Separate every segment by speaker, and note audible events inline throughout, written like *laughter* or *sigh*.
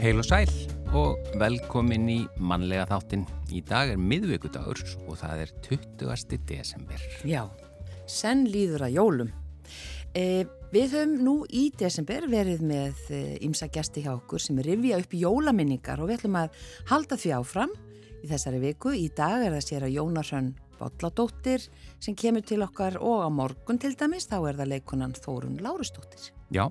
Speaker 1: Heil og sæl og velkomin í mannlega þáttin. Í dag er miðvíkudagur og það er 20. desember.
Speaker 2: Já, senn líður að jólum. E, við höfum nú í desember verið með ymsa e, gæsti hjá okkur sem rifja upp jólaminningar og við ætlum að halda því áfram í þessari viku. Í dag er það sér að Jónarsson Bolladóttir sem kemur til okkar og á morgun til dæmis, þá er það leikunan Þórun Lárustóttir.
Speaker 1: Já,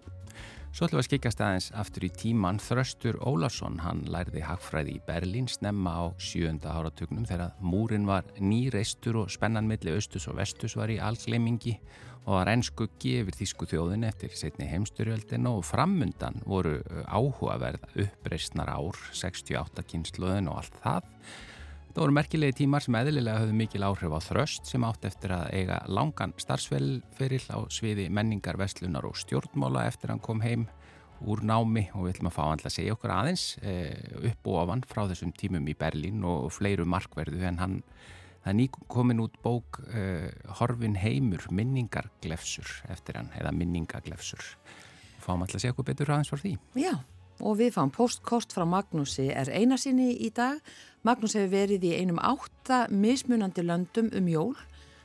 Speaker 1: Svo ætlum við að skikast aðeins aftur í tíman Þröstur Ólarsson, hann lærði hagfræði í Berlín snemma á sjönda áratugnum þegar múrin var nýreistur og spennan milli austus og vestus var í allgleimingi og var ennskuggi yfir þýsku þjóðin eftir setni heimsturjöldin og framundan voru áhugaverð uppreistnar ár, 68 kynsluðin og allt það Það voru merkilegi tímar sem eðlilega höfðu mikil áhrif á þröst sem átt eftir að eiga langan starfsferill á sviði menningar, vestlunar og stjórnmála eftir hann kom heim úr námi og við ætlum að fá hann að segja okkur aðeins eh, upp og ofan frá þessum tímum í Berlín og fleiru markverðu en hann, það er nýg komin út bók eh, Horfin heimur, minningarglefsur eftir hann, eða minningaglefsur. Fáum alltaf að segja okkur betur aðeins frá því.
Speaker 2: Já og við fáum postkost frá Magnúsi er einasinni í dag. Magnús hefur verið í einum átta mismunandi löndum um jól.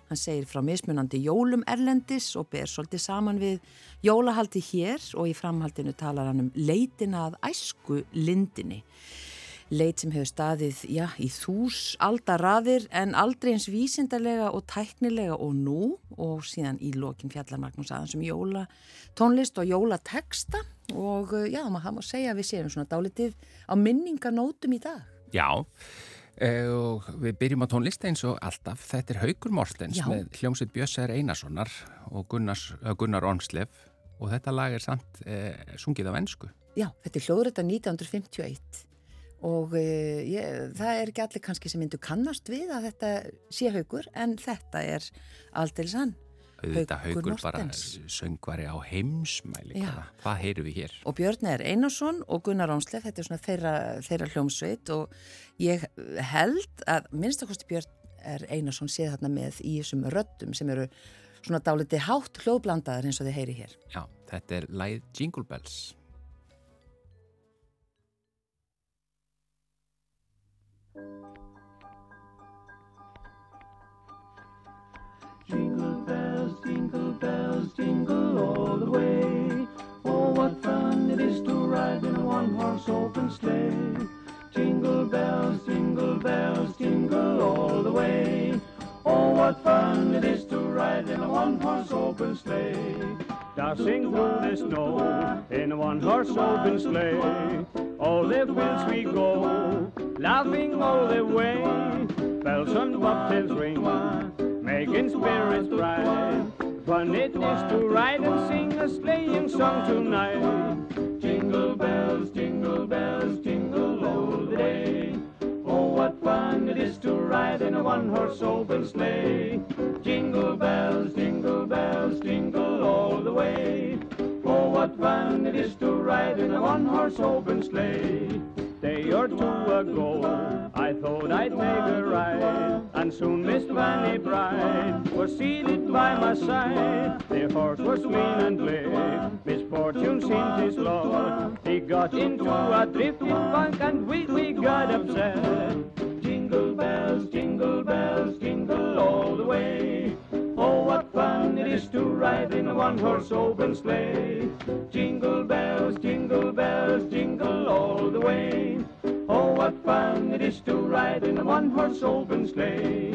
Speaker 2: Hann segir frá mismunandi jólum erlendis og ber svolítið saman við jólahaldi hér og í framhaldinu talar hann um leitina að æsku lindinni leit sem hefur staðið já, í þús aldaraðir en aldrei eins vísindarlega og tæknilega og nú og síðan í lokin fjallar Magnús aðeins um jóla tónlist og jólateksta og eh, já, maður má segja að við séum svona dálitið á minninganótum í dag.
Speaker 1: Já, eh, og við byrjum á tónlist eins og alltaf. Þetta er Haugur Mortens með hljómsveit Bjössar Einarssonar og Gunnars, Gunnar Ormslef og þetta lag er samt eh, sungið af ennsku.
Speaker 2: Já, þetta er hljóðrætta 1951 og uh, ég, það er ekki allir kannski sem myndu kannast við að þetta sé haugur en þetta er aldrei sann
Speaker 1: Þetta haugur bara söngvari á heimsmæli hvað heyru við hér?
Speaker 2: Og Björn er Einarsson og Gunnar Ánsleff þetta er svona þeirra, þeirra hljómsveit. Og ég held að minnstakosti Björn er Einarsson séð þarna með í þessum röddum sem eru svona dáliti hátt hljóðblandaðar eins og þið heyri hér.
Speaker 1: Já, þetta er læð Jingle Bells
Speaker 3: bells, jingle bells, jingle all the way. Oh, what fun it is to ride in a one-horse open sleigh. Jingle bells, jingle bells, jingle all the way. Oh, what fun it is to ride in a one-horse open sleigh. Dashing through the snow in a one-horse open sleigh. All the fields we go, laughing all the way. Bells and bobtails ring, making spirits bright. Fun it is to ride and sing a sleighing song tonight. Jingle bells, jingle bells, jingle all the way. Oh, what fun it is to ride in a one-horse open sleigh. Jingle bells, jingle bells, jingle all the way. Oh, what fun it is to ride in a one-horse open sleigh. Day or two ago, I thought I'd take a ride, and soon Miss Fanny Bride was seated by my side. The horse was lean and glib, misfortune seemed his lot. He got into a drifting bank, and we, we got upset. Jingle bells, jingle bells, jingle all the way. What fun it is to ride in a one-horse open sleigh. Jingle bells, jingle bells, jingle all the way. Oh, what fun it is to ride in a one-horse open sleigh.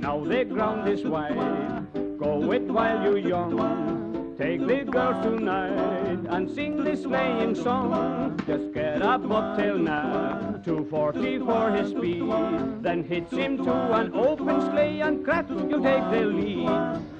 Speaker 3: Now the ground is wide, go it while you're young. Take the girls tonight and sing this sleighing song. Just get up up bobtail now, 240 for his speed. Then hitch him to an open sleigh and crack, you take the lead.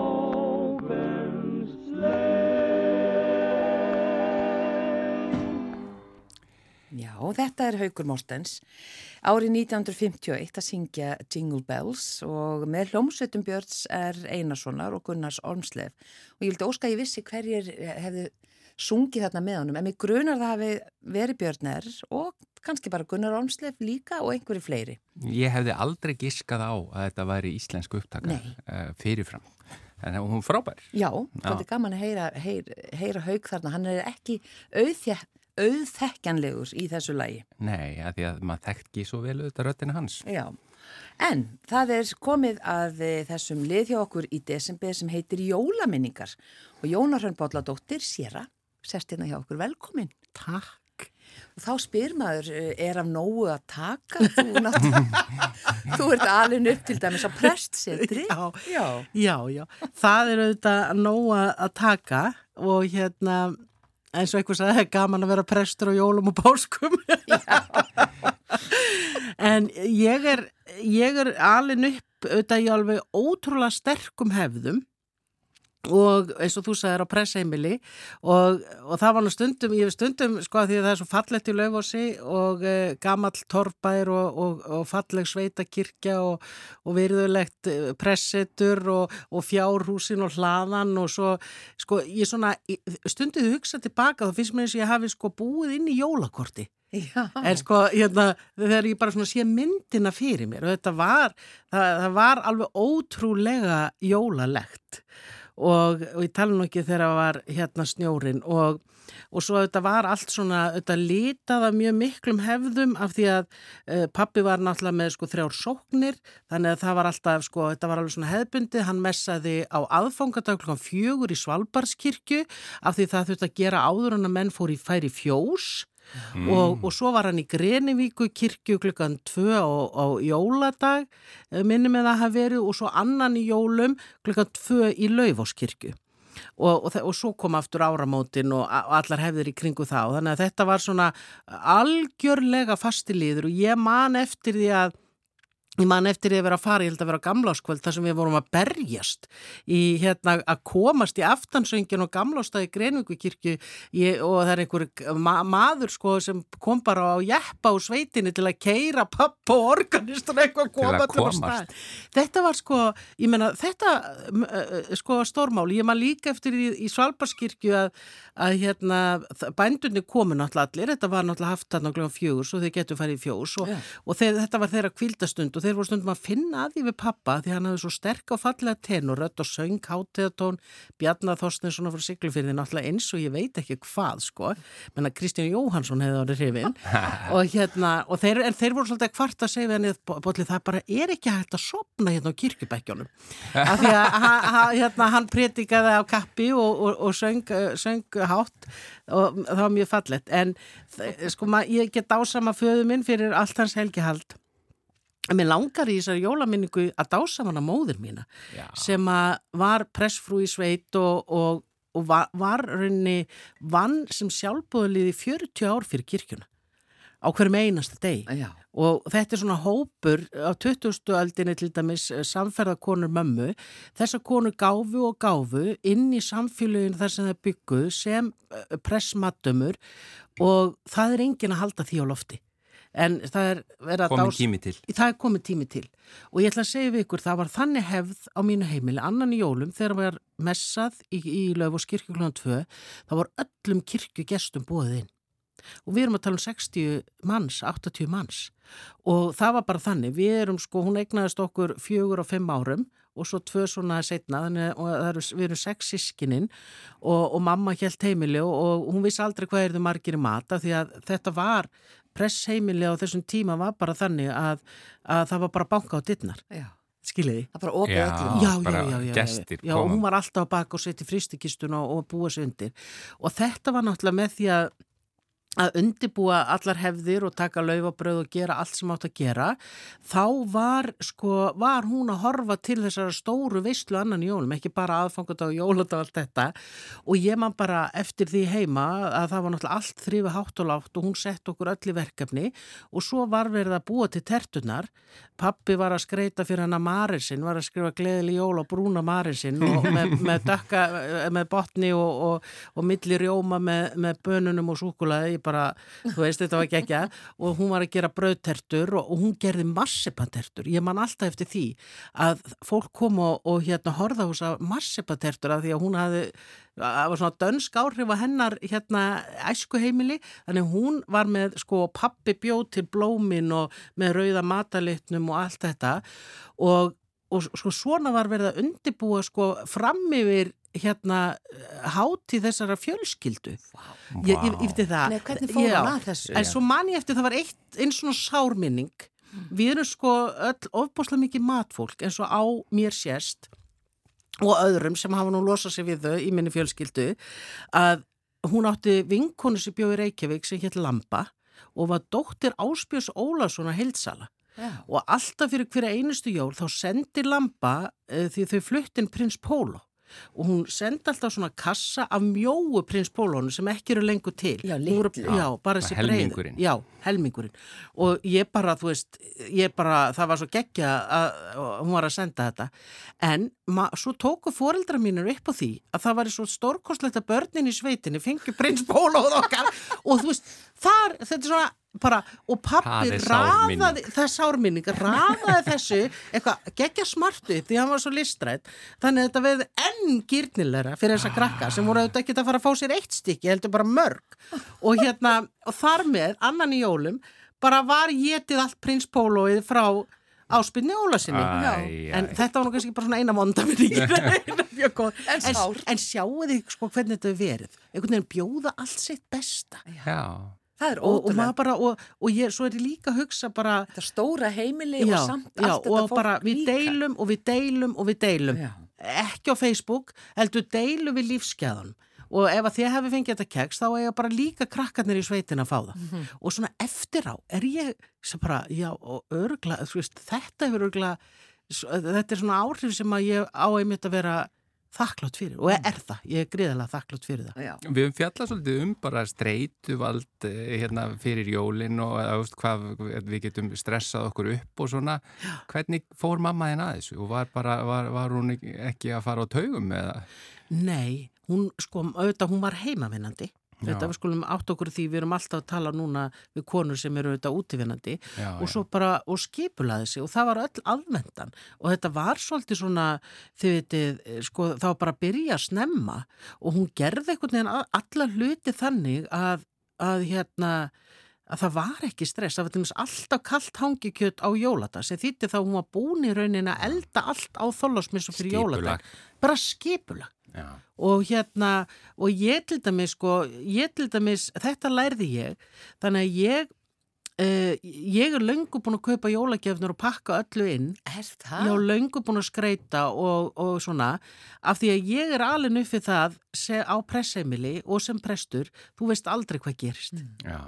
Speaker 2: Já, þetta er Haugur Mortens. árið 1951 að syngja Jingle Bells og með hljómsveitum Björns er Einarssonar og Gunnars Ormslev og ég vildi óska að ég vissi hverjir hefðu sungið þarna með honum en mér grunar það hafi verið Björner og kannski bara Gunnar Ormslev líka og einhverju fleiri.
Speaker 1: Ég hefði aldrei giskað á að þetta væri íslensku upptaka uh, fyrirfram. En hún frábær.
Speaker 2: Já, þetta er gaman að heyra, heyra, heyra haug þarna. Hann er ekki auðþjætt auðþekkjanlegur í þessu lagi.
Speaker 1: Nei, að því að maður þekkt ekki svo vel auðvitað röttinu hans.
Speaker 2: Já, en það er komið að eh, þessum lið hjá okkur í desember sem heitir Jólaminningar og Jónar Hrönn Bólladóttir Sera, sérst hérna hjá okkur, velkomin.
Speaker 4: Takk.
Speaker 2: Og þá spyr maður, eh, er af nógu að taka? Þú, *laughs* þú ert alveg upp til dæmis á prestsetri.
Speaker 4: Já, já, já, já. Það er auðvitað nógu að taka og hérna eins og eitthvað sagði, það er gaman að vera prestur á jólum og páskum. *laughs* En ég er ég er alin upp auðvitað í alveg ótrúlega sterkum hefðum og eins og þú sagðir á pressheimili og, og það var nú stundum, ég hef stundum sko því að það er svo fallett í laufósi og e, gamall torfbær og, og, og falleg sveitakirkja og veriðulegt eh, pressetur og fjárhúsin og hlaðan og svo sko ég svona stundið hugsa tilbaka þá finnst mér eins og ég hafi sko búið inn í jólakorti Já. en sko hérna, þegar ég bara sé myndina fyrir mér og þetta var það, það var alveg ótrúlega jólalegt og, og ég tala nú ekki þegar það var hérna snjórin og, og svo þetta var allt svona, þetta litaða mjög miklum hefðum af því að uh, pappi var náttúrulega með sko þrjár sóknir þannig að það var alltaf sko, þetta var alveg svona hefðbundi, hann messaði á aðfangadag klokkan fjögur í Svalbardskirkju af því það þurfti að gera áður en að menn fór í færi fjós Mm. Og, og svo var hann í Grenivíku kirkju klukkan 2 á, á jóladag eh, minnum með að hafa verið og svo annan í jólum klukkan 2 í Laufáskirkju og, og, og svo kom aftur áramótin og allar hefðir í kringu þá þannig að þetta var svona algjörlega fastilíður og ég man eftir því að Ég man eftir því að vera að fara, ég held að vera á gamláskvöld þar sem við vorum að berjast í hérna að komast í aftansöngin og gamlástaði Greinvíkukirkju og það er einhver ma maður sko sem kom bara á jæppa á sveitinni til að keira pappa og organistur eitthvað að koma til að stað. Þetta var sko, ég menna þetta sko stórmáli, ég man líka eftir í, í Svalbarskirkju að, að hérna bændunni komu náttúrulega allir, þetta var náttúrulega haft þarna glöðum fjögur svo þeir getur farið í fjós og, yeah. og þeir, þetta var þeirra kvildastund og þeir voru stundum að finna að því við pappa því hann hafði svo sterk og fallega tenurött og söng háteðatón Bjarnar Þorstinsson frá Siglufyrði náttúrulega eins og ég veit ekki hvað sko. Menna Kristján Jóhansson hefði árið hrifin *laughs* og hérna og þeir, þeir voru svolítið hvart að segja henni bóli, það bara er ekki hægt að sopna hérna á kirkjubækjónum af því að hérna, hann pretikaði á kappi og, og, og söng, söng hátt og það var mjög fallet en sko ég get ásama föðu minn fyrir allt hans helgihald Mér langar í þessari jólaminningu að dása hana móður mína Já. sem að var pressfrú í sveit og, og, og var, var raunni vann sem sjálfbúðlið í 40 ár fyrir kirkjuna á hverjum einasta deg og þetta er svona hópur á 20. aldinni til dæmis eh, samferðakonur mömmu þessar konur gáfu og gáfu inn í samfélaginu þar sem það bygguð sem eh, pressmatumur og það er engin að halda því á lofti en það er verið að
Speaker 1: til.
Speaker 4: Það er komið tími til. Og ég ætla að segja við ykkur það var þannig hefð á mínu heimili annan í jólum þegar það var messað í, í Laufos kirkju kl. 2 þá var öllum kirkju gestum búið inn. Og við erum að tala um 60 manns 80 manns. Og það var bara þannig. Við erum sko, hún eignaðist okkur fjögur og fimm árum og svo tvö svona setna þannig að við erum sex sískininn og, og mamma helt heimili og, og hún vissi aldrei hvað er þau margir í mata því að þetta var pressheimili á þessum tíma var bara þannig að, að það var bara banka á dittnar skiljiði?
Speaker 2: Það var opið öllum.
Speaker 4: Já, já, já, já, já, já. og hún var alltaf á bak og seti fristikistuna og, og búa sig undir. Og þetta var náttúrulega með því að að undibúa allar hefðir og taka laufabröð og gera allt sem átt að gera þá var, sko, var hún að horfa til þessara stóru veistlu annan jólum, ekki bara aðfangat á jólat og allt þetta. Og ég man bara eftir því heima að það var náttúrulega allt þrýfi hátt og látt og hún sett okkur öll í verkefni og svo var verið að búa til tertunar pappi var að skreita fyrir hana Marinsinn, var að skrifa gleðili jól og brúna Marinsinn og með, með, dökka, með botni og, og, og milli rjóma með, með bönunum og súkulaði bara, þú veist, þetta var ekki ekki og hún var að gera bröðtertur og, og hún gerði massipatertur ég man alltaf eftir því að fólk kom og, og hérna horða hús að massipatertur af því að hún hafði það var svona dönsk áhrif að hennar hérna æskuheimili. Þannig hún var með sko pappi bjóð til blómin og með rauða matalitnum og allt þetta. Og, og sko svona var verið að undibúa sko fram yfir hérna háti þessara fjölskyldu
Speaker 2: Wow.
Speaker 4: ég, ég, ég veit það
Speaker 2: Nei, hvernig fór
Speaker 4: Já.
Speaker 2: hann að þessu?
Speaker 4: En svo man ég eftir það var eitt eins svona sárminning. Við erum sko öll ofbúslega mikið matfólk eins og á mér sérst og öðrum sem hafa nú losað sér við þau í minni fjölskyldu að hún átti vinkonu sem bjóði Reykjavík sem hétt Lamba og var dóttir Áspjörs Ólason að heilsala
Speaker 2: Já.
Speaker 4: og alltaf fyrir hverja einustu jól þá sendi Lamba uh, því þau fluttin prins Pólo og hún sendi alltaf svona kassa af mjóu prins Pólónu sem ekki eru lengur til.
Speaker 2: Já, litlu.
Speaker 4: Já, bara þessi breið.
Speaker 1: Helmingurinn.
Speaker 4: Já, helmingurinn. Og ég bara, þú veist, ég bara, það var svo geggja að að hún var að senda þetta. En ma, svo tóku foreldra mínur upp á því að það var svo stórkostlegt að börnin í sveitinni fengi prins Pólóð okkar og þú veist, þar, þetta er svona bara, og pappi
Speaker 1: er
Speaker 4: það er sárminning, raðaði þessu eitthvað geggja smartu upp því hann var svo listrætt þannig að þetta veði enn gýrnilegra fyrir þessa krakka sem voru auðvitað ekki að fara að fá sér eitt stykki, heldur bara mörg. Og hérna, og þar með annan í jólum, bara var getið allt prins Pólóið frá áspilni Ólasinni
Speaker 2: Já.
Speaker 1: Æ,
Speaker 4: en
Speaker 1: æ.
Speaker 4: þetta var nú kannski bara svona eina vonda *laughs* en,
Speaker 2: En
Speaker 4: sjáu þið sko hvernig þetta hefur verið? Einhvern veginn bjóða allt sitt besta.
Speaker 1: Já,
Speaker 2: Það er
Speaker 4: og, og
Speaker 2: ótrúlega.
Speaker 4: bara, og, og ég, svo er ég líka að hugsa bara
Speaker 2: Þetta stóra heimili
Speaker 4: já,
Speaker 2: og samt
Speaker 4: já,
Speaker 2: allt þetta
Speaker 4: og
Speaker 2: fólk
Speaker 4: bara við
Speaker 2: líka.
Speaker 4: deilum og við deilum og við deilum
Speaker 2: Já.
Speaker 4: ekki á Facebook, heldur deilum við lífskeðan og ef að þið hefði fengið þetta keks þá eiga bara líka krakkarnir í sveitin að fá það
Speaker 2: Mhm.
Speaker 4: og svona eftir á er ég sem bara, já og örgla veist, þetta hefur örgla þetta er svona áhrif sem að ég á einmitt að vera þakklátt fyrir og er það, ég er gríðalega þakklátt fyrir það
Speaker 2: Já.
Speaker 1: Við höfum fjallað svolítið um bara streytuvald eh, hérna, fyrir jólin og eða, þú veist, hvað við getum stressað okkur upp og svona. Hvernig fór mamma þinn að þessu og var, bara, var, var hún ekki- ekki að fara á taugum eða?
Speaker 4: Nei, hún sko, auðvitað hún var heimavinnandi Þetta við skulum átt okkur því við erum alltaf að tala núna við konur sem eru auðvitað útivinnandi
Speaker 1: Já,
Speaker 4: og svo bara, og skipulaði sig og það var öll aðvendan og þetta var svolítið svona, þið veitir, sko, það var bara byrja að snemma og hún gerði einhvern veginn alla hluti þannig að, að hérna, að það var ekki stress, það var til dæmis alltaf kallt hangikjöt á jólata sem þýtti þá hún var búin í raunin að elda allt á þólasmissu fyrir.
Speaker 1: Skipulag.
Speaker 4: Bara skipulag
Speaker 1: Já.
Speaker 4: og hérna og ég til dæmis sko, ég til dæmis þetta lærði ég þannig að ég uh, ég er löngu búin að kaupa jólagefnur og pakka öllu inn
Speaker 2: Er
Speaker 4: ég
Speaker 2: það?
Speaker 4: er löngu búin að skreita og, og svona af því að ég er alveg nuffið það se, á pressheimili og sem prestur þú veist aldrei hvað gerist
Speaker 1: Já.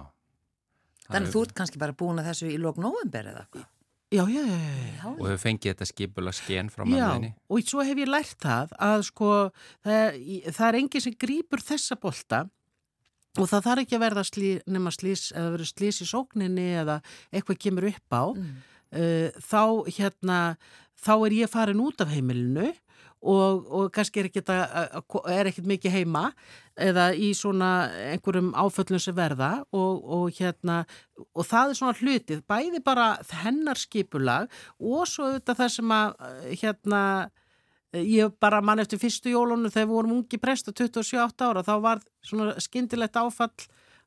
Speaker 2: Þannig að þú ert kannski bara búin að þessu í lók november eða eitthvað.
Speaker 4: Já, já, já, já, já.
Speaker 1: Og hefur fengið þetta skipulag sken frá
Speaker 4: Já,
Speaker 1: mammaðinni.
Speaker 4: og svo hef ég lært það að sko, það, það er enginn sem grýpur þessa bolta og það þarf ekki að verða slí, nema slís eða verður slís í sókninni eða eitthvað kemur upp á
Speaker 2: Mm.
Speaker 4: uh, þá hérna þá er ég farin út af heimilinu og, og kannski er ekkit, að, er ekkit mikið heima eða í svona einhverjum áföllum sem verða og, og hérna og það er svona hlutið, bæði bara hennar skipulag og svo auðvitað það sem að hérna ég bara mann eftir fyrstu jólunum þegar við vorum ungi presta 27 ára þá var svona skyndilegt áfall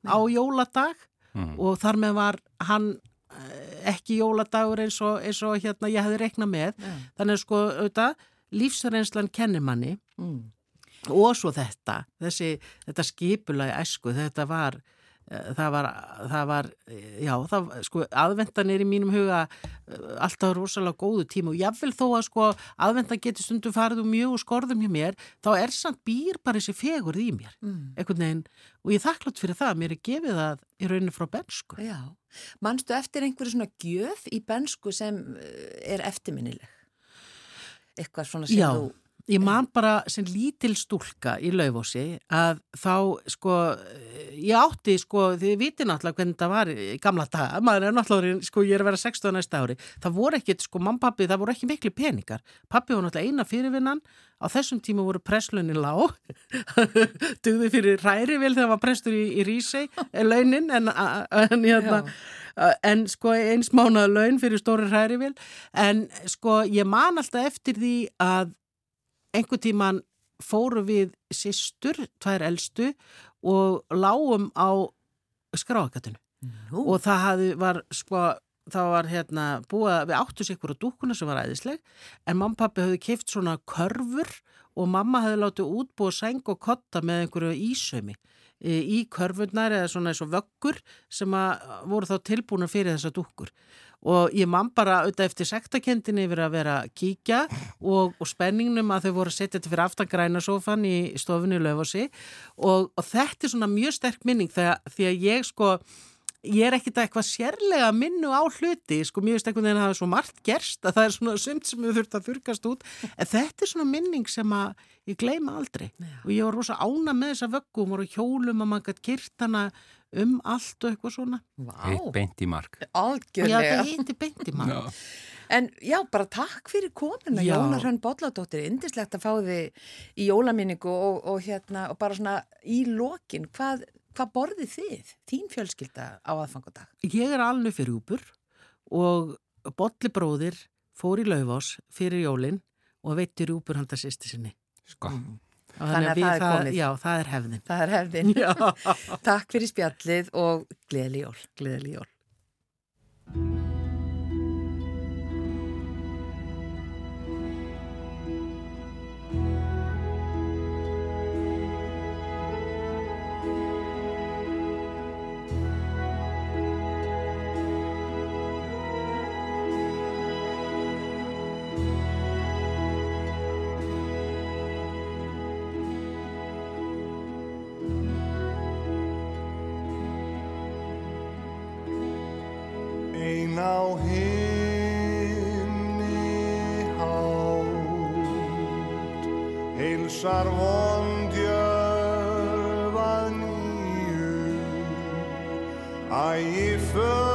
Speaker 4: á jóladag
Speaker 1: Mm.
Speaker 4: og þar með var hann eh, ekki jóladagur eins og, eins og hérna ég hefði reiknað með
Speaker 2: Já.
Speaker 4: þannig að sko auðvitað lífsreynslan kennir manni
Speaker 2: Mm.
Speaker 4: og svo þetta þessi, þetta skipulagi æsku þetta var eh, það var, það var eh, já, það, sko, aðvendan er í mínum huga eh, alltaf rosalega góðu tíma og jáfnvel þó að sko aðvendan getur stundum farið um mjög og skorðum hjá mér þá er samt býr bara þessi fegur í mér
Speaker 2: Mm.
Speaker 4: einhvern veginn og ég er þakklátt fyrir það mér er gefið það í rauninu frá bensku
Speaker 2: Já. Manstu eftir einhverju svona gjöf í bensku sem er eftirminnileg? Eitthvað svona sem
Speaker 4: Já.
Speaker 2: þú
Speaker 4: ég man bara sem lítil stúlka í laufósi að þá sko ég átti sko, þið viti náttúrulega hvernig það var í gamla daga, maður er náttúrulega sko ég er að vera 16 næsta ári, það voru ekkit sko mann pappi, það voru ekki miklu peningar. Pappi var náttúrulega eina fyrirvinnan. Á þessum tíma voru presslunni lág. *laughs* Dugði fyrir ræri vel þegar var prestur í, í Rísei launin en, en, hérna, en sko eins mánuða laun fyrir stóri ræri vel en sko ég man alltaf eftir því að einhver tíman fóru við sýstur, tvær eldstu og lágum á skráakatinu og það hafði, var sko það var hérna búið að við áttu sér á dúkuna sem var æðisleg en mamma og pappi hafði keift svona körfur og mamma hafði látið útbúið sæng og kotta með einhverju ísömi í körfurnar eða svona eins og vöggur sem að voru þá tilbúna fyrir þessa dúkkur. Og ég man bara auðvitað eftir sektakendinni yfir að vera að kíkja og, og spenningnum að þau voru að setja þetta fyrir aftangræna sofan í stofinu löfasi og, og þetta er svona mjög sterk minning þegar, því að ég sko ég er ekkit að eitthvað sérlega minnu á hluti, sko mér veist einhvern veginn að það er svo margt gerst að það er svona sumt sem við þurft að þurkast út, en þetta er svona minning sem að ég gleyma aldrei. Já. og ég var rosa ána með þessa vöggum og hjólum að maður gæti kyrt hana um allt og eitthvað svona.
Speaker 1: Eitt beint í mark.
Speaker 2: Algjörlega.
Speaker 4: Já, það heiti beint í mark.
Speaker 1: Já.
Speaker 2: En já, bara takk fyrir komina Jónar Hrönn Bolladóttir, indislegt að fá þið í jólaminningu og, og hérna og bara svona í lokin hvað, hvað borðið þið, þín fjölskylda á aðfangadag?
Speaker 4: Ég er alveg fyrir úpur og Bolli bróðir fór í laufás fyrir jólinn og veitir úpur handa sýsti sinni
Speaker 1: Sko
Speaker 2: mm. Þannig að það er
Speaker 4: það,
Speaker 2: komið.
Speaker 4: Já, það er hefðin.
Speaker 2: Það er hefðin. *laughs* Takk fyrir spjallið og gleðli jól.
Speaker 4: Gleðli jól.
Speaker 5: Á himni hátt. Heilsar vondjörf að nýju ægi föður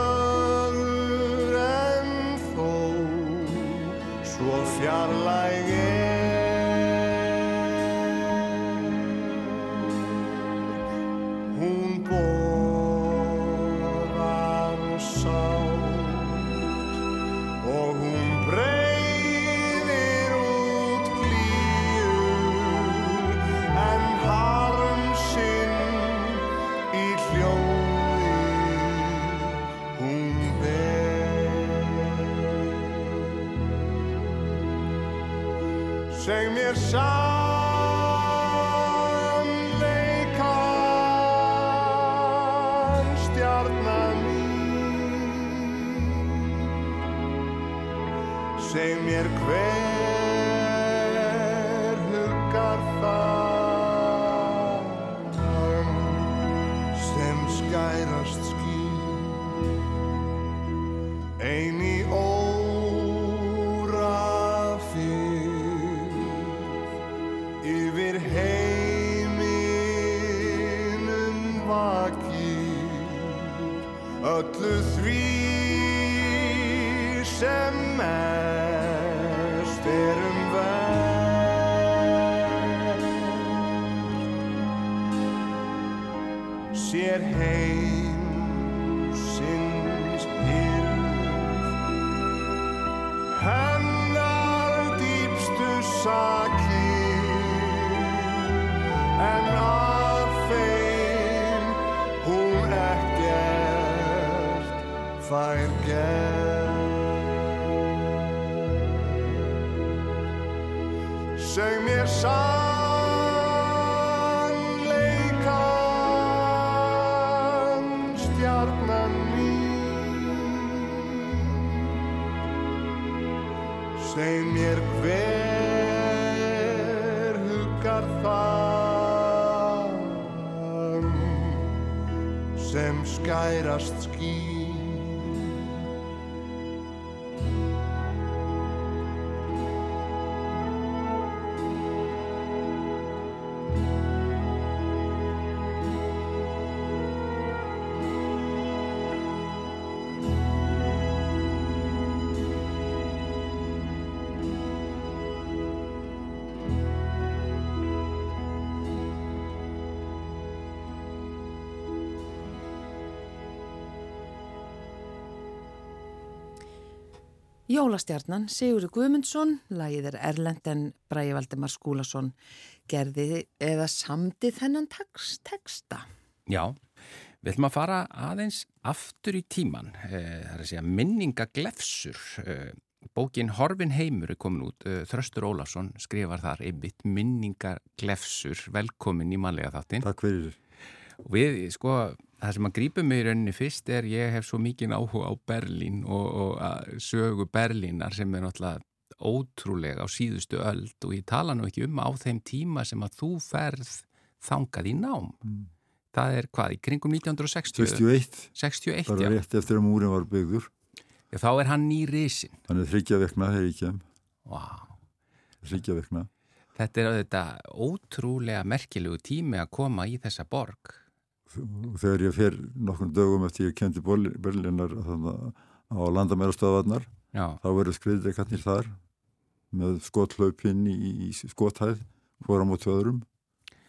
Speaker 5: yfir heiminum vakir. Öllu því sem mest er skærast
Speaker 2: Jólastjarnan Sigurður Guðmundsson, lagið er Erlend en Bræði Valdemar Skúlason gerði eða samdi þennan texta.
Speaker 1: Já, við ætlum að fara aðeins aftur í tíman, eh, það er að segja minningaglefsur. Eh, bókin Horfin heimur er komin út, eh, Þröstur Ólafsson skrifar þar einmitt minningaglefsur, velkomin í manlega þáttin.
Speaker 6: Takk fyrir.
Speaker 1: Og við, sko, það sem að grípa mig í rauninni fyrst er ég hef svo mikið áhuga á Berlín og, og sögu Berlínar sem er náttúrulega ótrúlega á síðustu öld og ég tala nú ekki um á þeim tíma sem að þú ferð þangað í nám. Mm. Það er hvað, í kringum 1960?
Speaker 6: 61.
Speaker 1: 61,
Speaker 6: já. Það er rétt eftir að múrin var byggður.
Speaker 1: Já, þá er hann í risin.
Speaker 6: Hann er þryggja vekna, þegar ég kem.
Speaker 1: Wow.
Speaker 6: Þryggja vekna.
Speaker 1: Þetta er þetta ótrúlega merkilegu tími að koma í þessa borg
Speaker 6: þegar ég fer nokkur dögum eftir ég kendi Berlinar á landamærastöðvarnar þá verður skriðdreikarnir þar með skothlaupinn í, í skothæð fóra mot töðurum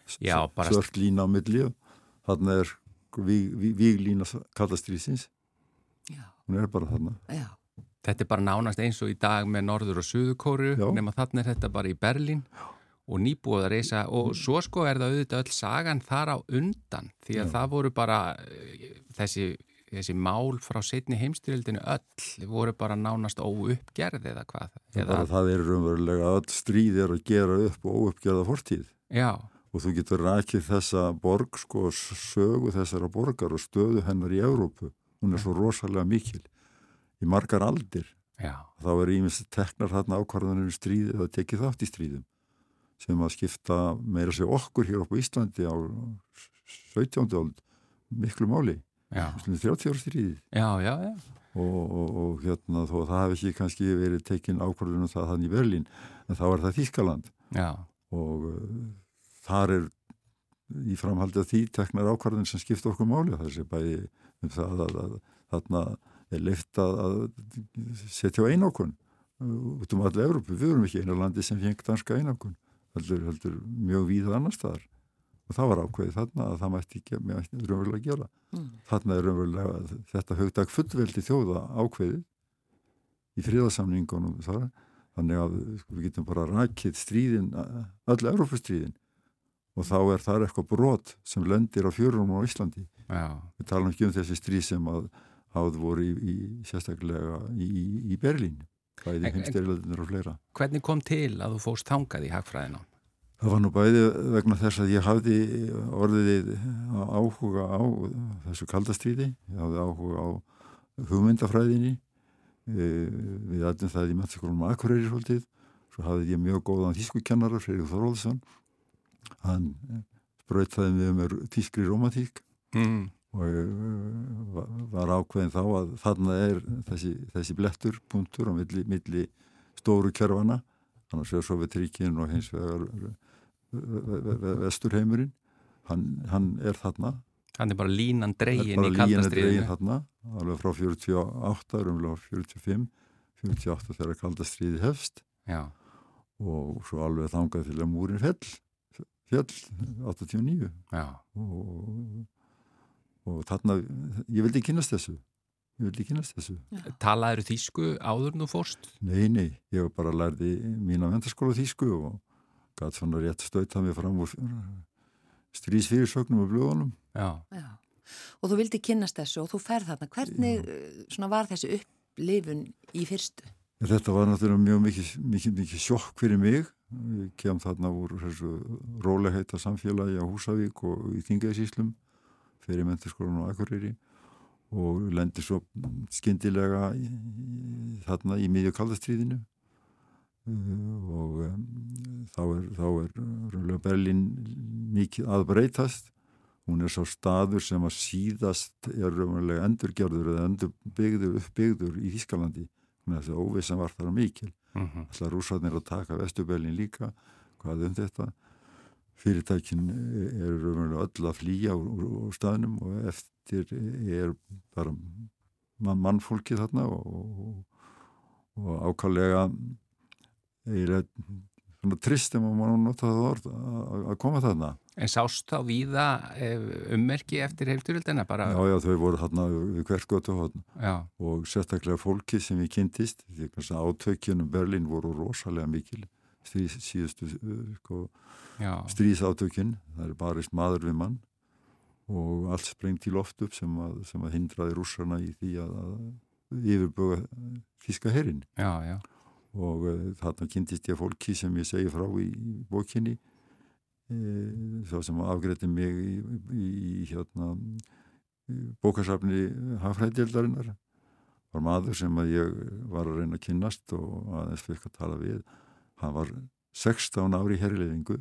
Speaker 6: svört lína á milli þarna er víglína kallastrýsins hún er bara þarna.
Speaker 2: Já.
Speaker 1: Þetta er bara nánast eins og í dag með Norður og Suðukóru nema þarna er þetta bara í Berlín. Já og nýbúið að reysa og svo sko er það auðvitað öll sagan þar á undan því að Já. það voru bara eh, þessi, þessi mál frá setni heimstyrildinu öll voru bara nánast óuppgerð eða hvað
Speaker 6: eða það er raunverulega öll stríðir að gera upp og óuppgerða fortíð
Speaker 1: Já.
Speaker 6: og þú getur rækið þessa borg sko sögu þessara borgar og stöðu hennar í Európu hún er svo rosalega mikil í margar aldir
Speaker 1: Já.
Speaker 6: þá er ímest teknar þarna ákvarðanir um stríð eða tekið þátt í stríðum sem að skipta meira sér okkur hér upp á Íslandi á 17. áld miklu máli. 30 ára stríði og, og, og hérna þó það hefði ekki kannski verið tekinn ákvörðunum það þannig í Berlín en þá er það Þískaland
Speaker 1: Já.
Speaker 6: og uh, þar er í framhaldi að því teknar ákvörðun sem skipta okkur máli. Það sé bæði um það að, að, þarna er leift að, að setja á einokun út um allir Európu, við erum ekki einu landi sem fengt danska einokun heldur, heldur mjög víða annar staðar. Og það var ákveðið þarna að það mætti ekki raunverulega að gera. Mm. þarna er raunverulega þetta högdag fullveldi þjóða ákveðið í fríðarsamningunum þar. Þannig að við getum bara rækið stríðin, öll Európustríðin og þá er það eitthvað brot sem lendir á fjörunum á Íslandi.
Speaker 1: Já.
Speaker 6: við talum ekki um þessi stríð sem að háð voru í, í sérstaklega í, í Berlín bæði heimstyrjöldinir og fleira.
Speaker 1: Hvernig kom til að þú fóst þangað í hagfræðina?
Speaker 6: Það var nú bæði vegna þess að ég hafði orðið áhuga á þessu kaldastríði, ég hafði áhuga á hugmyndafræðinni, e, við aðeins það í mættiskólum Akureyri svolítið, svo hafði ég mjög góðan þýskukennarar, Freyrík Þorvaldsson, hann spröytaði með mér þýskri romantík
Speaker 1: mm
Speaker 6: og uh, var ákveðin þá að þarna er þessi, þessi blettur, punktur á milli, milli stóru kjörfana þannig að séu Sovjetríkin og hins vegar vesturheimurinn. Hann, hann er þarna.
Speaker 1: Hann er bara línan dregin
Speaker 6: í kaldastriðinu þarna, alveg frá 48 umlega 45 48 þegar kaldastriði hefst.
Speaker 1: Já.
Speaker 6: og svo alveg þangað til að múrin fell fell 89
Speaker 1: Já.
Speaker 6: og og þarna, ég vildi kynast þessu ég vildi kynast þessu
Speaker 1: Talaður þýsku áður nú fórst?
Speaker 6: Nei, nei, ég bara lærði mín að vendarskóla þýsku og gæti svona rétt stöitað mig fram úr strísfyrirsögnum og blöðunum
Speaker 2: Já. Já, og þú vildi kynast þessu og þú ferð þarna, hvernig Já. var þessi upplifun í fyrstu?
Speaker 6: Þetta var náttúrulega mjög mikið, mikið, mikið sjokk fyrir mig ég kem þarna úr þessu róleheita samfélagi á Húsavík og í Þingæðisíslum fyrir menturskólan á Akureyri og lendir svo skindilega þarna í miðju kaldastriðinu uh, og um, þá er, þá er Berlin mikið aðbreytast hún er svo staður sem að síðast er raunverulega endurgerður eða endurbyggður, uppbyggður í Þískalandi þess að óvissan var þar mikil
Speaker 1: uh mhm. -huh.
Speaker 6: alltaf rúsarnir að taka Vesturbelin líka hvað um þetta fyrirtækin eru öll að flýja úr, úr staðnum og eftir er bara mann, mannfólki þarna og, og ákallega svona trist ef maður nota það orð að að koma þarna.
Speaker 1: En sást þá víða eh, ummerki eftir heimstyrjöldina bara?
Speaker 6: Já, já, þau voru þarna við
Speaker 1: Já,
Speaker 6: og sérstaklega fólki sem við kynntist því kannski átökjunum Berlín voru rosalega mikil stríð, síðustu uh, sko,
Speaker 1: já,
Speaker 6: stríðsátökjun það er barist maður við mann og allt sprengt í loft upp sem að, sem að hindraði rússarna í því að, að yfirbuga þíska herrin
Speaker 1: já, já,
Speaker 6: og uh, þarna kynntist ég fólki sem ég segi frá í, bókinni þá sem afgreiti mig í, í, í hérna í bókasafni hafræðildarinnar var maður sem að ég var að reyna að kynnast og aðeins fyrir að tala við hann var 16 ári í herrilefingu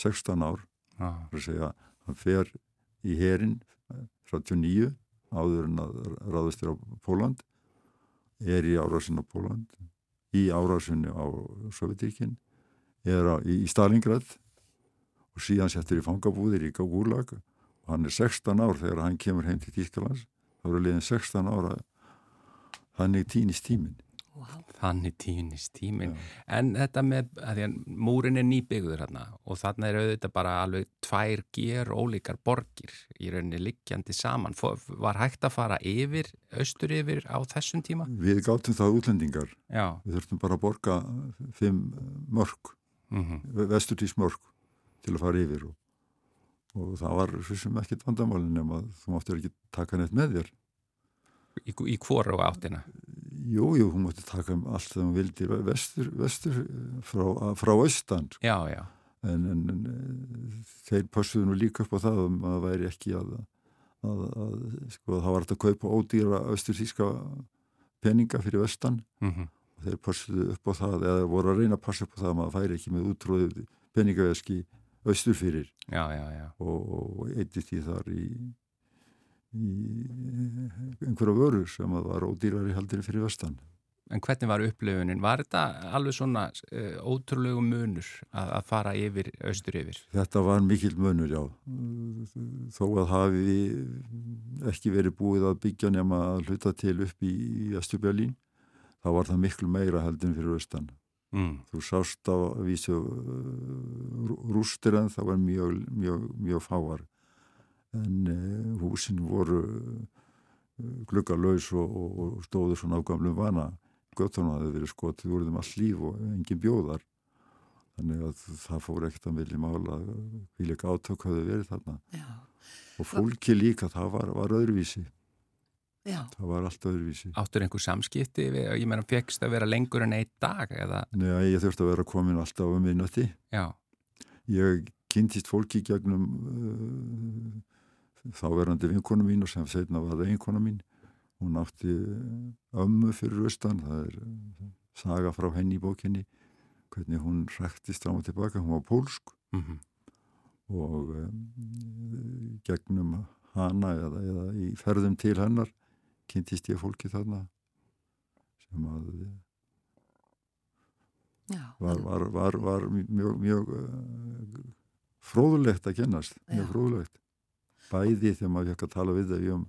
Speaker 6: 16 ár er að segja, hann fer í herin 39 áður en að ráðast þér á Póland er í árásin á Póland í árásinni á Sovjetíkin er á, í, í Stalingrad og síðan settur í fangabúðir í Gulag. Og hann er 16 ár þegar hann kemur heim til Tískalands þá eru liðin 16 ára. Þannig týnist tíminn
Speaker 2: Wow.
Speaker 1: þannig týnist tíminn. En þetta með, að því að múrin er nýbyggður hérna og þarna er auðvitað bara alveg tvær ger ólíkar borgir í rauninni liggjandi saman. Fó- Var hægt að fara yfir, austur yfir á þessum tíma?
Speaker 6: við gátum það útlendingar
Speaker 1: Já,
Speaker 6: við þurftum bara að borga fimm mörg
Speaker 1: mhm,
Speaker 6: vesturtís mörg til að fara yfir og, og það var svo sem ekkert vandamálin nema þú máttir ekki taka neitt með þér
Speaker 1: í, í hvoru áttina.
Speaker 6: Jú, jú, hún mátti taka um allt þegar hún vildi vestur, vestur frá, frá austan
Speaker 1: Já, já,
Speaker 6: en, en, en þeir passuðu nú líka upp á það að maður væri ekki að, að, að sko, það var hægt að kaupa ódýra austur þýska peninga fyrir vestan.
Speaker 1: Mhm,
Speaker 6: og þeir passuðu upp á það eða voru að reyna að passa upp á það að maður færi ekki með útróðið peningaveski austur fyrir.
Speaker 1: Já, já, já.
Speaker 6: og, og eitti því þar í, í einhverja vörur sem var ódýrari heldur fyrir vestan.
Speaker 1: En hvernig var upplifunin? Var þetta alveg svona uh, ótrúlegu munur að, að fara yfir, austur yfir?
Speaker 6: Þetta var mikill munur, já. Þó að hafi ekki verið búið að byggja nema að hluta til upp í, í Östubjörlín, þá var það miklu meira heldur en fyrir austan.
Speaker 1: Mm.
Speaker 6: Þú sást á vísu rústir en það var mjög, mjög, mjög fáar. En uh, húsin voru gluggalös og, og, og stóðu svona á gamlum vana. Göttunum hafði verið skotið úr þeim all líf og engin bjóðar. Þannig að það fór ekkert að vilja mála vil ekki átök hafði verið þarna.
Speaker 2: Já,
Speaker 6: Og fólki líka, það var, var öðruvísi.
Speaker 2: já,
Speaker 6: Það var allt öðruvísi.
Speaker 1: Áttur einhver samskipti? Við, ég meina, fegst að vera lengur en einn dag eða?
Speaker 6: Nei, ég þurfti að vera komin alltaf um.
Speaker 1: Já,
Speaker 6: Ég kynntist fólki gegnum uh, þáverandi vinkonu mín og sem setna var það einkonu mín. Hún átti ömmu fyrir austan, það er uh, saga frá henni í bókinni, hvernig hún ræktist fram og tilbaka, hún var pólsk
Speaker 1: mhm,
Speaker 6: og um, gegnum hana eða, eða í ferðum til hennar kynntist ég fólki þarna sem að
Speaker 2: já.
Speaker 6: var, var, var, var mjög, mjög fróðulegt að kennast, mjög fróðulegt bæði þegar maður fekk að tala við þau um,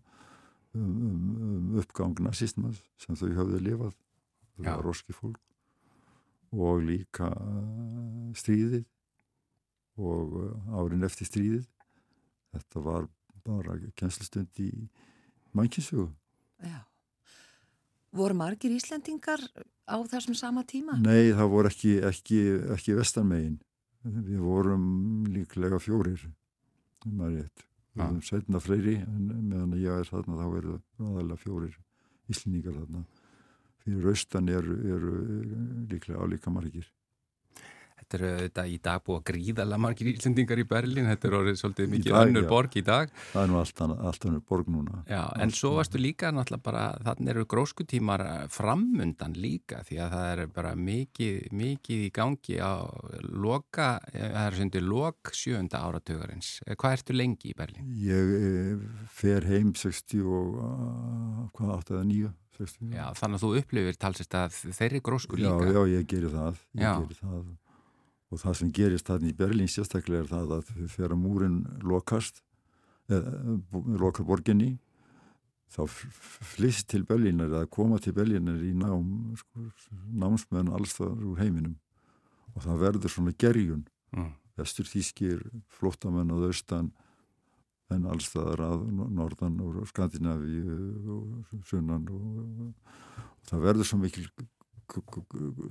Speaker 6: um, um, um uppgang nazismas sem þau höfðu lifað það
Speaker 1: Já.
Speaker 6: var roski fólk og líka uh, stríðið og uh, árin eftir stríðið þetta var bara kennslustund í mannkinsögu
Speaker 2: já. Voru margir Íslendingar á þessum sama tíma?
Speaker 6: Nei, það voru ekki, ekki, ekki vestanmegin. Við vorum líklega fjórir, um að rétt. Við
Speaker 1: Já.
Speaker 6: vorum setna fleiri, en meðan ég er þarna þá eru aðalega fjórir íslendingar þarna. Fyrir austan eru, eru líklega álíka margir.
Speaker 1: Þetta eru þetta í dag búið að gríðala margir íslendingar í Berlín, þetta er orðið svolítið mikið
Speaker 6: dag,
Speaker 1: önnur
Speaker 6: já.
Speaker 1: borg í dag.
Speaker 6: Það er nú allt, allt önnur borg núna.
Speaker 1: Já, en svo varstu líka náttúrulega bara, þannig eru gróskutímar framundan líka því að það er bara mikið, mikið í gangi á loka, það er sundir lok sjönda áratugarins. Eh, Hvað ertu lengi í Berlín?
Speaker 6: Ég eh, fer heim 60 og, hvað, 8 eða 9? 60?
Speaker 1: Já, þannig að þú upplifir talsist að þeirri grósku
Speaker 6: já,
Speaker 1: líka.
Speaker 6: já, ég geri það, ég
Speaker 1: Já.
Speaker 6: geri það. Og það sem gerist þarna í Berlín sérstaklega er það að þegar múrin lokast eða lokar borginni þá flýst til Berlínar eða koma til Berlínar í nám sko, námsmenn alls þar úr heiminum og það verður svona gerjun
Speaker 1: mm.
Speaker 6: vestur þýskir flóttamenn á austan en allstaðar að norðan og Skandinavi og sunnan og, og það verður svo mikil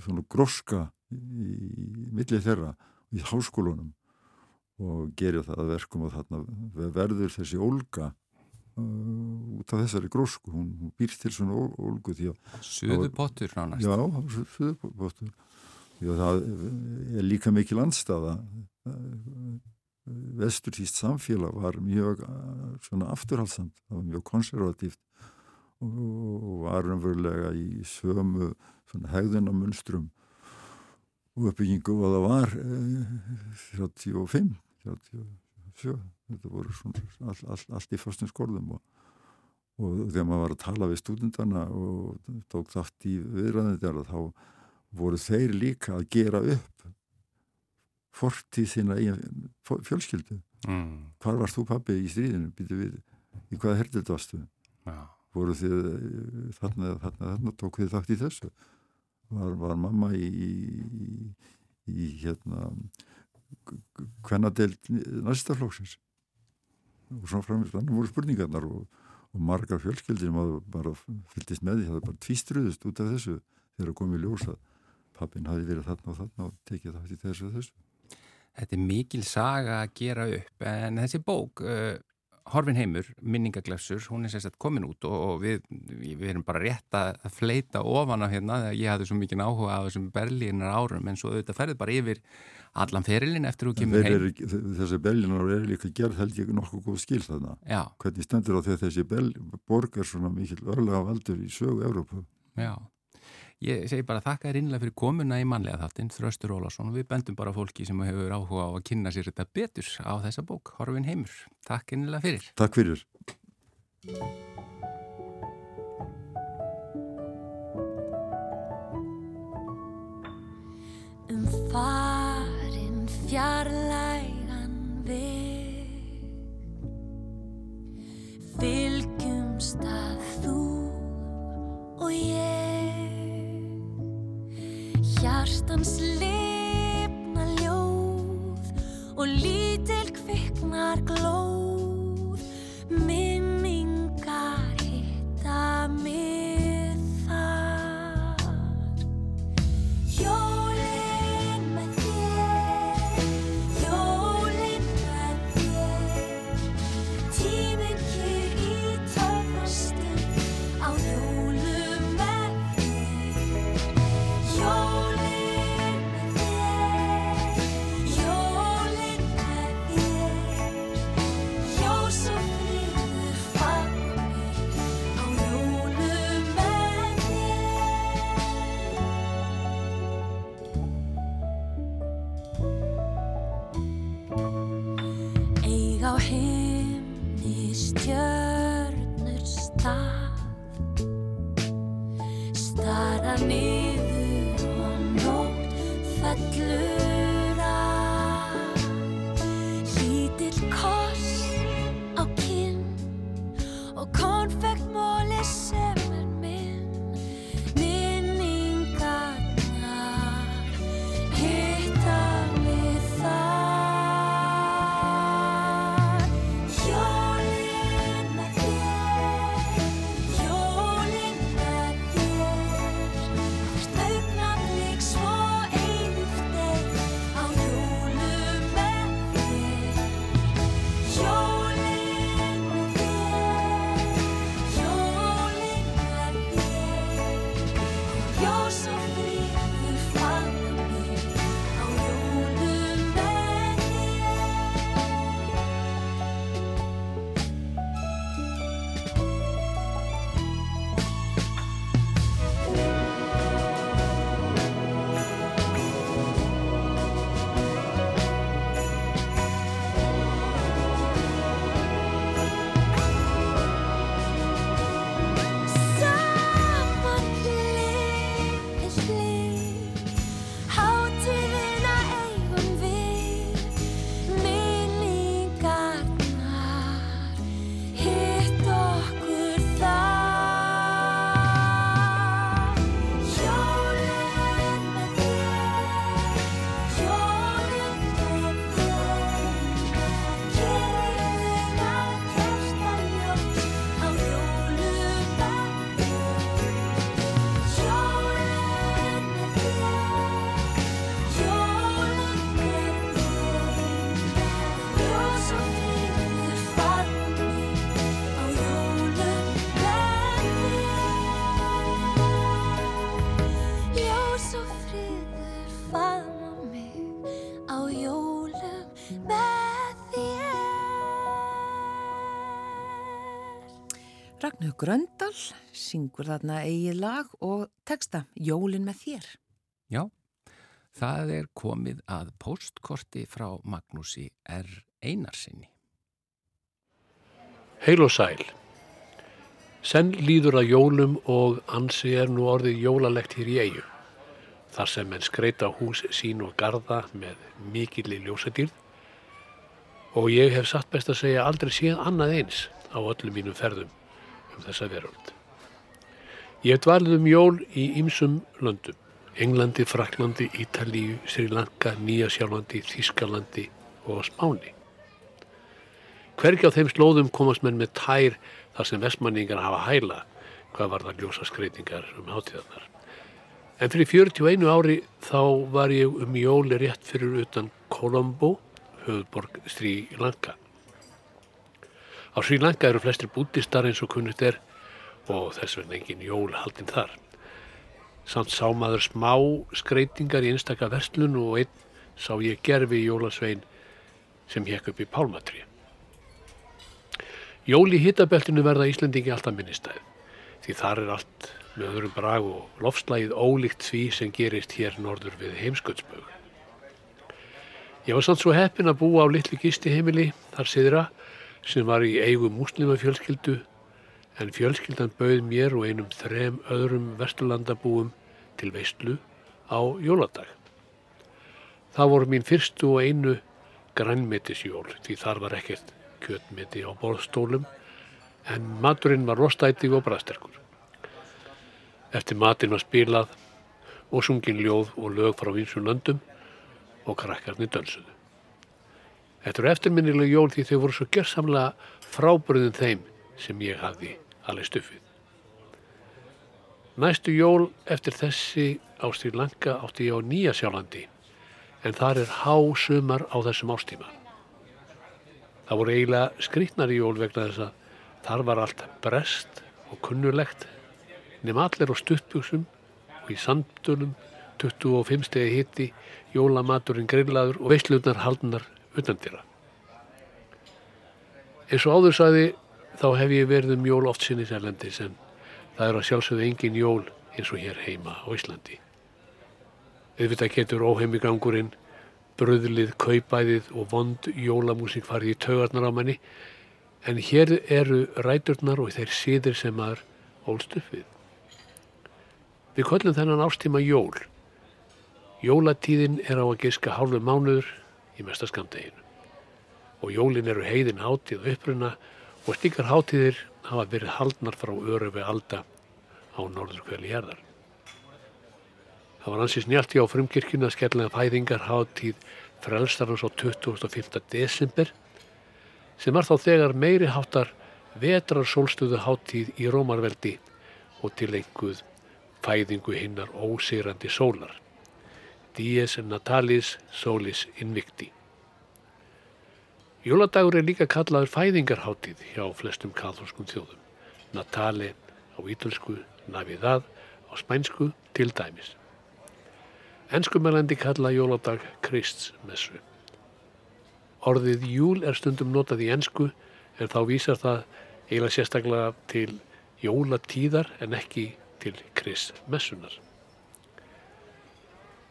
Speaker 6: svona gróska í, millið þeirra í háskólunum og gerir það að verkum og þarna verður þessi ólga uh, út af þessari grósku. Hún, hún býr til svona ólgu því að
Speaker 1: Suðupottur nánast.
Speaker 6: Já, suðupottur Já, það er líka mikil anstafa vesturtíst samfélag var mjög uh, svona afturhalsamt, það var mjög konservatíft og var umverulega í sömu hegðunamunstrum og uppbyggingu og það var eh, 35 37 þetta voru svona all, all, allt í fastum skorðum og, og þegar maður var að tala við stúdendana og tók þátt í viðræðin þá voru þeir líka að gera upp fortíð sína eigin fjölskyldu.
Speaker 1: Mm.
Speaker 6: hvar varst þú pabbi í stríðinu? Við, í hvaða herdild varstu
Speaker 1: Já.
Speaker 6: voru þið þarna, þarna, þarna tók þið þátt í þessu var, var mamma í, í, í hérna hvernadelt næstaflóksins og svona framist þannig voru spurningarnar og, og margar fjölskyldir maður bara fylgist með því það bara tvístruðist út af þessu þegar komið ljósa pappin hafi verið þarna og þarna og tekið þátt í þessu og þessu.
Speaker 1: Þetta er mikil saga að gera upp en þessi bók uh, Horfin heimur, minningaglefsur, hún er sérstaklega komin út og, og við, við erum bara rétt að fleita ofan á hérna þegar ég hafði svo mikið áhuga á þessum berlínar árum en svo auðvitað ferðið bara yfir allan ferilinn eftir að kemur heim.
Speaker 6: Þessi berlínar er líka gerð held ég nokkuð góð skil þarna.
Speaker 1: Já.
Speaker 6: Hvernig stendur á því að þessi borg er svona mikil örlega valdur í sögu Európu.
Speaker 1: Já. Ég segi bara þakka þér innlega fyrir komuna í manlega þáttinn, Þraustur Ólarsson og við bendum bara fólki sem hefur áhuga á að kynna sér þetta betur á þessa bók, Horfin heimur. Takk innlega fyrir.
Speaker 6: Takk fyrir.
Speaker 7: Um farin fjarlægan Hjartans lifna ljóð og lítil kviknar glóð
Speaker 2: Gröndal syngur þarna eigið lag og texta Jólin með þér.
Speaker 1: Já, það er komið að postkorti frá Magnúsi R. Einarsinni.
Speaker 8: Heil og sæl. Senn líður að jólum og ansi er nú orðið jólalegt hér í eigu. Þar sem menn skreita hús sín og garda með mikilli ljósadýrð og ég hef satt best að segja aldrei séð annað eins á öllum mínum ferðum um þessa veröld. Ég dvalið um jól í ýmsum löndum. Englandi, Fraklandi, Ítalíu, Sri Lanka, Nýjasjálfandi, Þískalandi og Spáni. Hvergi á þeim slóðum komast menn með tær þar sem vestmanningar hafa hæla hvað var það ljósa skreitingar um hátíðarnar. En fyrir 41 ári þá var ég um jóli rétt fyrir utan Colombo, höfðborg Sri Lanka. Á Sri Lanka eru flestir bútistar eins og kunnut er og þess vegna engin jól haldinn þar. Samt sá maður smá skreitingar í einstaka verslun og einn sá ég gerfi jólasvein sem hekk upp í pálmatri. Jól í hitabeltinu verða Íslendingi alltaf minnistæð því þar er allt með öðrum brag og lofslægið ólíkt því sem gerist hér norður við heimsköldsbögu. Ég var samt svo heppin að búa á litlu gistiheimili þar siðra sem var í eigu múslimafjölskyldu en fjölskyldan bauð mér og einum þrem öðrum vesturlandabúum til veistlu á jóladag. Það voru mín fyrstu og einu grænmetisjól því þar var ekkert kjötmeti á borðstólum en maturinn var rostætig og braðsterkur. Eftir matinn var spilað og sungin ljóð og lög frá vinsum löndum og krakkarnir dönsuðu. Þetta eru eftirminnileg jól því þau voru svo gerðsamlega frábröðin þeim sem ég hafði alveg stuffið. Næstu jól eftir þessi á Sri Lanka átti ég á Nýja sjálfandi en þar er há sumar á þessum ástíma. Það voru eiginlega skrýtnari jól vegna þess að þar var allt brest og kunnulegt nema allir á stuttbuxum og í sandunum 25 stegi hitti, jólamaturinn grillaður og veislunar haldnar utandira. Eins og áður sagði þá hef ég verið um jól oft sinni sælendis en það er að sjálfsögðu engin jól eins og hér heima á Íslandi. Auðvitað getur óheimigangurinn, bröðlið, kaupæðið og vond jólamúsík farið í taugarnar á manni en hér eru ræturnar og þeir síðir sem maður ólst upp við. Við kollum þennan ástíma jól. Jólatíðin er á að giska hálfu mánuður í mesta skamdeginu. Og jólin eru heiðin hátíð uppruna og slíkar hátíðir hafa verið haldnar frá örufi alda á norður kveli hérðar. Það var ansins njálti á frumkirkjuna að skellega fæðingar hátíð frelstarans á 25. desember sem var þá þegar meiri háttar vetrar sólstöðu hátíð í Rómarveldi og til einhverð fæðingu hinnar ósýrandi sólar. Dies natalis solis invicti. Jóladagur er líka kallaður fæðingarháttíð hjá flestum katholskum þjóðum. Natale á ítölsku, Navidad á spænsku til dæmis. Enskumælandi kalla jóladag Kristsmessu. Orðið júl er stundum notað í ensku en þá vísar það eiginlega sérstaklega til jólatíðar en ekki til Kristmessunar.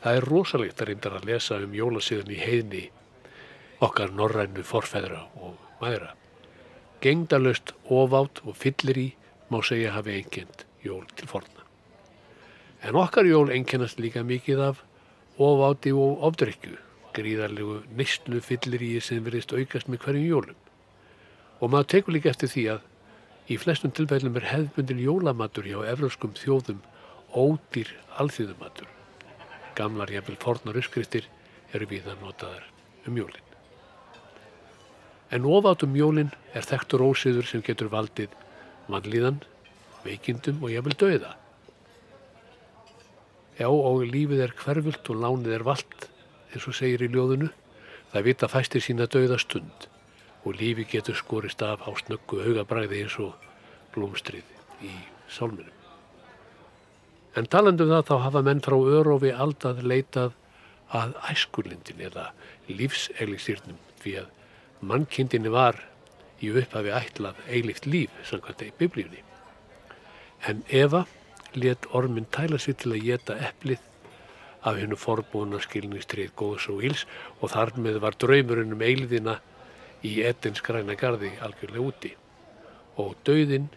Speaker 8: Það er rosalegt að reyndar að lesa um jólasíðan í heiðni okkar norrænu forfeðra og mæðra. Gengdalöst ofátt og fyllir í má segja hafi einkend jól til forna. En okkar jól einkennast líka mikið af ofátti og ofdrykju, gríðarlegu neistlu fyllir í sem verðist aukast með hverjum jólum. Og maður tekur líka eftir því að í flestum tilfellum er hefðbundin jólamatur hjá evróskum þjóðum ódýr alþýðumatur. Gamlar jafnvel fornar uppskriftir eru við að notaðar um jólinn. En ofátt um jólinn er þekktur ósiður sem getur valdið mannlíðan, veikindum og jafnvel döiða. Já og lífið er hverfult og lánið er vald, eins og segir í ljóðunu. Það vita fæstir sína döiða stund og lífi getur skorist af á snöggu augabræði eins og blómstrið í sálminum. En talandu um það þá hafa menn frá örofi aldað leitað að æskulindin eða lífseglistýrnum því að mannkindinni var í upphafi ætlað eilift líf samkvæmt í biblíunni. En Eva let ormin tæla sig til að geta eplið af hennu forbúna skilningstrið góðs og íls og þar með var draumurinn um eilðina í Edens græna garði algjörlega úti og dauðinn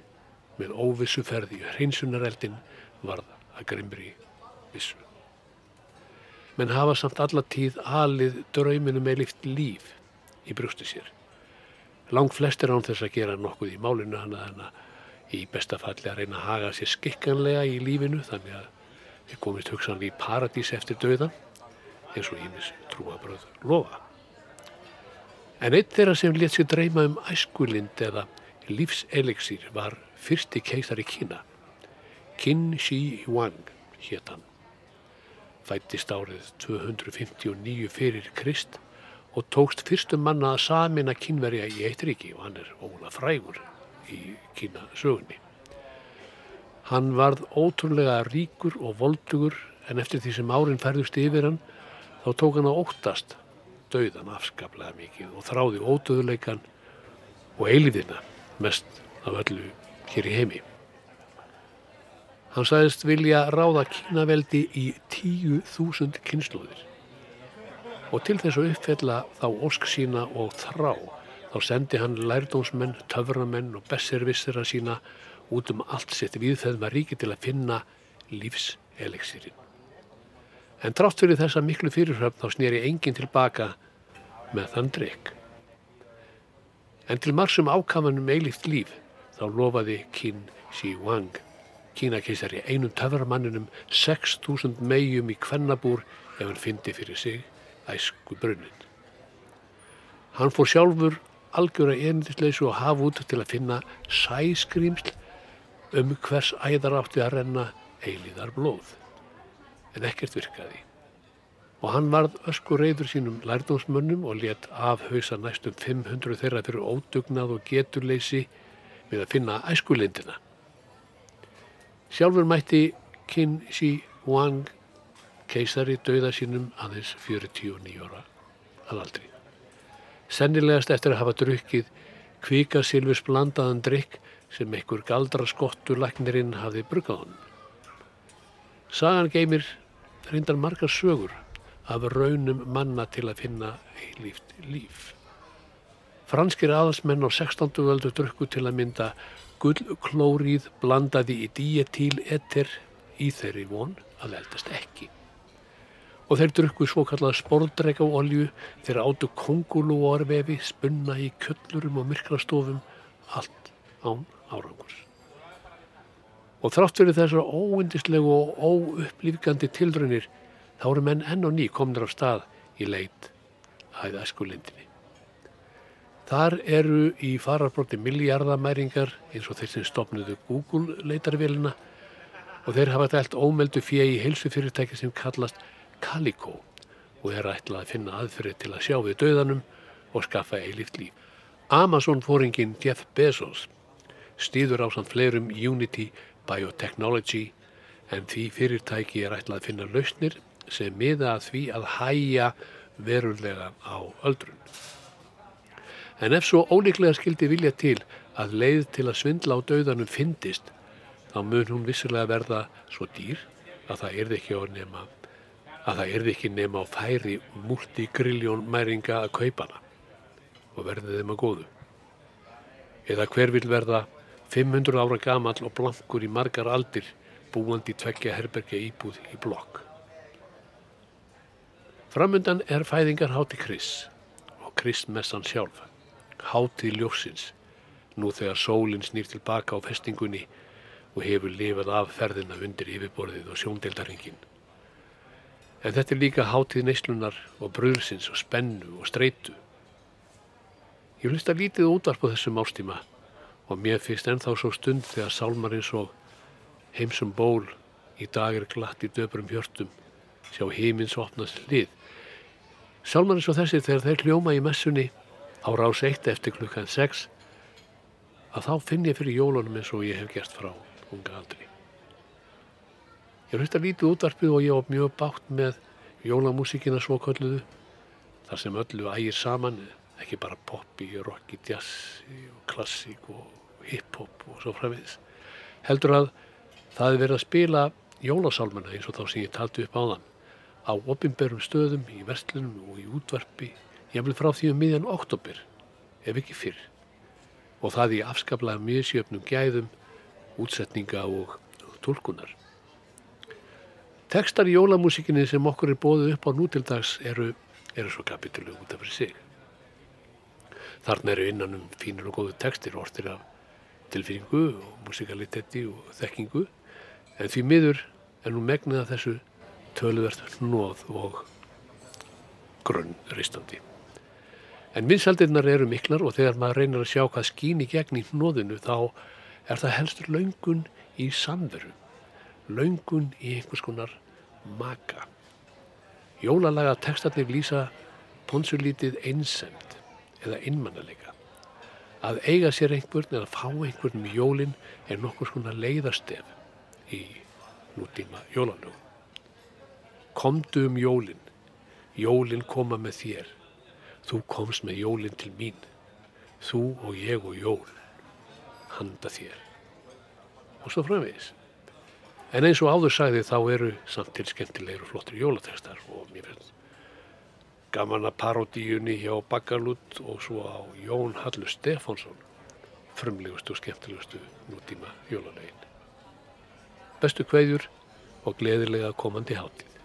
Speaker 8: með óvissu ferði hreinsunareldin varð að grimri vissu. Menn hafa samt alla tíð alið drauminu með lift líf í brjósti sér. Lang flestir án þess að gera nokkuð í málinu hana hana í besta falli að reyna að haga sér skikkanlega í lífinu þannig að við komist hugsanlega í paradís eftir dauðan eins og ímis trúabröð lofa. En einn þeirra sem létt sér dreyma um æskulind eða lífseliksir var fyrsti keisari Kína. Qin Shi Huang hét hann. Fættist árið 259 fyrir Krist og tókst fyrstum manna að samina kínverja í eitt ríki og hann er óla frægur í Kína sögunni. Hann varð ótrúlega ríkur og voldugur en eftir því sem árin færðust yfir hann þá tók hann að óttast dauðan afskaplega mikið og þráði ódöðuleikan og eilíðina mest af öllu hér í heimi. Hann sagðist vilja ráða kínaveldi í tíu þúsund kynnslóðir og til þess að uppfella þá ósk sína og þrá þá sendi hann lærdómsmenn, töframenn og besservissera sína út um allt sitt viðfeðma ríki til að finna lífseleksirinn. En trátt fyrir þessa miklu fyrirhöfn þá snýri enginn tilbaka með þann drikk. En til margsum ákamanum eilíft líf þá lofaði Qin Shi Huang, Kínakeisari, einum töframanninum 6.000 megjum í kvennabúr ef hann fyndi fyrir sig æsku brunnin. Hann fór sjálfur algjöra einindisleisu og hafa út til að finna sæskrýmsl um hvers æðar átti að renna eilíðar blóð. En ekkert virkaði. Og hann varð ösku reyður sínum lærdómsmönnum og let afhausa næstum 500 þeirra fyrir ódugnað og geturleysi við að finna æskulindina. Sjálfur mætti Qin Shi Huang keisari dauða sínum aðeins 49 ára að aldri. Sennilegast eftir að hafa drukkið kvikasilvis blandaðan drikk sem einhver galdra skottu læknirinn hafði bruggað honum. Sagan geymir reyndar margar sögur af raunum manna til að finna eilíft líf. Franskir aðalsmenn á 16. völdu drukku til að mynda gullklóríð blandaði í díetíl etter í þeirri von að eldast ekki. Og þeir drukku svo kallað spordrega olju þeir áttu kongulúarvefi spunna í kjöllurum og myrkrastofum allt án árangurs. Og þrátt fyrir þessar óindislegu og óupplýfgandi tilrunir þá eru menn enn og ný komnir á stað í leit að æskulindinni. Þar eru í fararbróti miljardamæringar eins og þeir sem stopnuðu Google leitarvélina og þeir hafa dælt ómeldu fjö í heilsufyrirtæki sem kallast Calico og er ætlað að finna aðferði til að sjá við döðanum og skaffa eilift líf. Amazon-fóringin Jeff Bezos stýður á samt fleirum Unity Biotechnology en því fyrirtæki er ætlað að finna lausnir sem miða að því að hæja verulega á öldrun. En ef svo ólíklega skildi vilja til að leið til að svindla á döðanum fyndist, þá mun hún vissulega verða svo dýr að það erði ekki, nema, að það erði ekki nema á færi multigrilljón mæringa að kaupa hana og verði þeim að góðu. Eða hver vil verða 500 ára gamall og blankur í margar aldir búandi tveggja herbergja íbúð í blokk. Framundan er fæðingarhátti Kris og Kristmessan sjálf, hátti ljósins, nú þegar sólinn snýr tilbaka á festingunni og hefur lifað af ferðina undir yfirborðið og sjóndeldarhingin. En þetta er líka háttið neyslunar og bröðsins og spennu og streitu. Ég hlust að lítið útvarp á þessum ástíma og mér finnst ennþá svo stund þegar sálmarinn svo heimsum ból í dag er glatt í döpurum hjörtum, sjá heimins opnast hlið. Sálmarinn svo þessi þegar þeir hljóma í messunni á rás eitt eftir klukkan sex að þá finn ég fyrir jólunum eins og ég hef gert frá unga aldri. Ég hlust að lítið útvarpið og ég var mjög bátt með jólamúsíkina svo kölluðu, þar sem öllu ægir saman, ekki bara poppi, rocki, jazzi klassík og hip-hop og svo framvegis. Heldur að Það er verið að spila jólasálmana eins og þá sem ég taldi upp á þann á opimberum stöðum, í verslunum og í útvarpi, jafnvel frá því um miðjan oktober, ef ekki fyrr. Og það í afskaplega misjöfnum gæðum, útsetninga og tólkunar. Tekstar í jólamúsikinni sem okkur er bóðið upp á nútildags eru, eru svo kapitulu út af fyrir sig. Þarna eru innan um fínur og góðu tekstir, ortir af tilfinningu og musikaliteti og þekkingu, en því miður er nú megnið að þessu töluvert hnóð og grunn ristandi. En vinsaldirnar eru miklar og þegar maður reynir að sjá hvað skýn í gegn í hnóðinu þá er það helstur laungun í samveru, laungun í einhvers konar maka. Jólalaga tekstarnir lýsa ponsulítið einsemt eða einmannalega. Að eiga sér einhvern eða fá einhvern með jólin er nokkur svona leiðarstef í nútíma jólalögum. Komdu um jólin, jólin koma með þér, þú komst með jólin til mín, þú og ég og jól, handa þér. Og svo framvegis. En eins og áður sagði þá eru samt til skemmtilegir og flottir jólatekstar og mér finnst gaman að parodíunni hjá Baggalút og svo á Jón Hallur Stefánsson, frumlegustu og skemmtilegustu nútíma jólalegin. Bestu kveðjur og gleðilega komandi hátíð.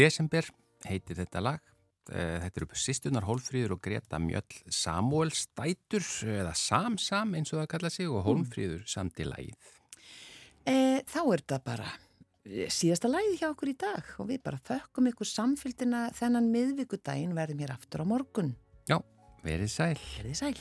Speaker 7: Desember
Speaker 1: heitir þetta lag. Eh, þetta eru sýstunar Hólmfríður og Greta Mjöll Samuel Stætur eða Samsam eins og það kalla sig og mm. Hólmfríður samt í lægið.
Speaker 2: E, eh, þá er þetta bara eh, síðasta lægið hjá okkur í dag og við bara þökkum ykkur samfélgina þennan miðvíkudaginn verðum hér aftur á morgun.
Speaker 1: Já, verið sæl.
Speaker 2: Verið sæl.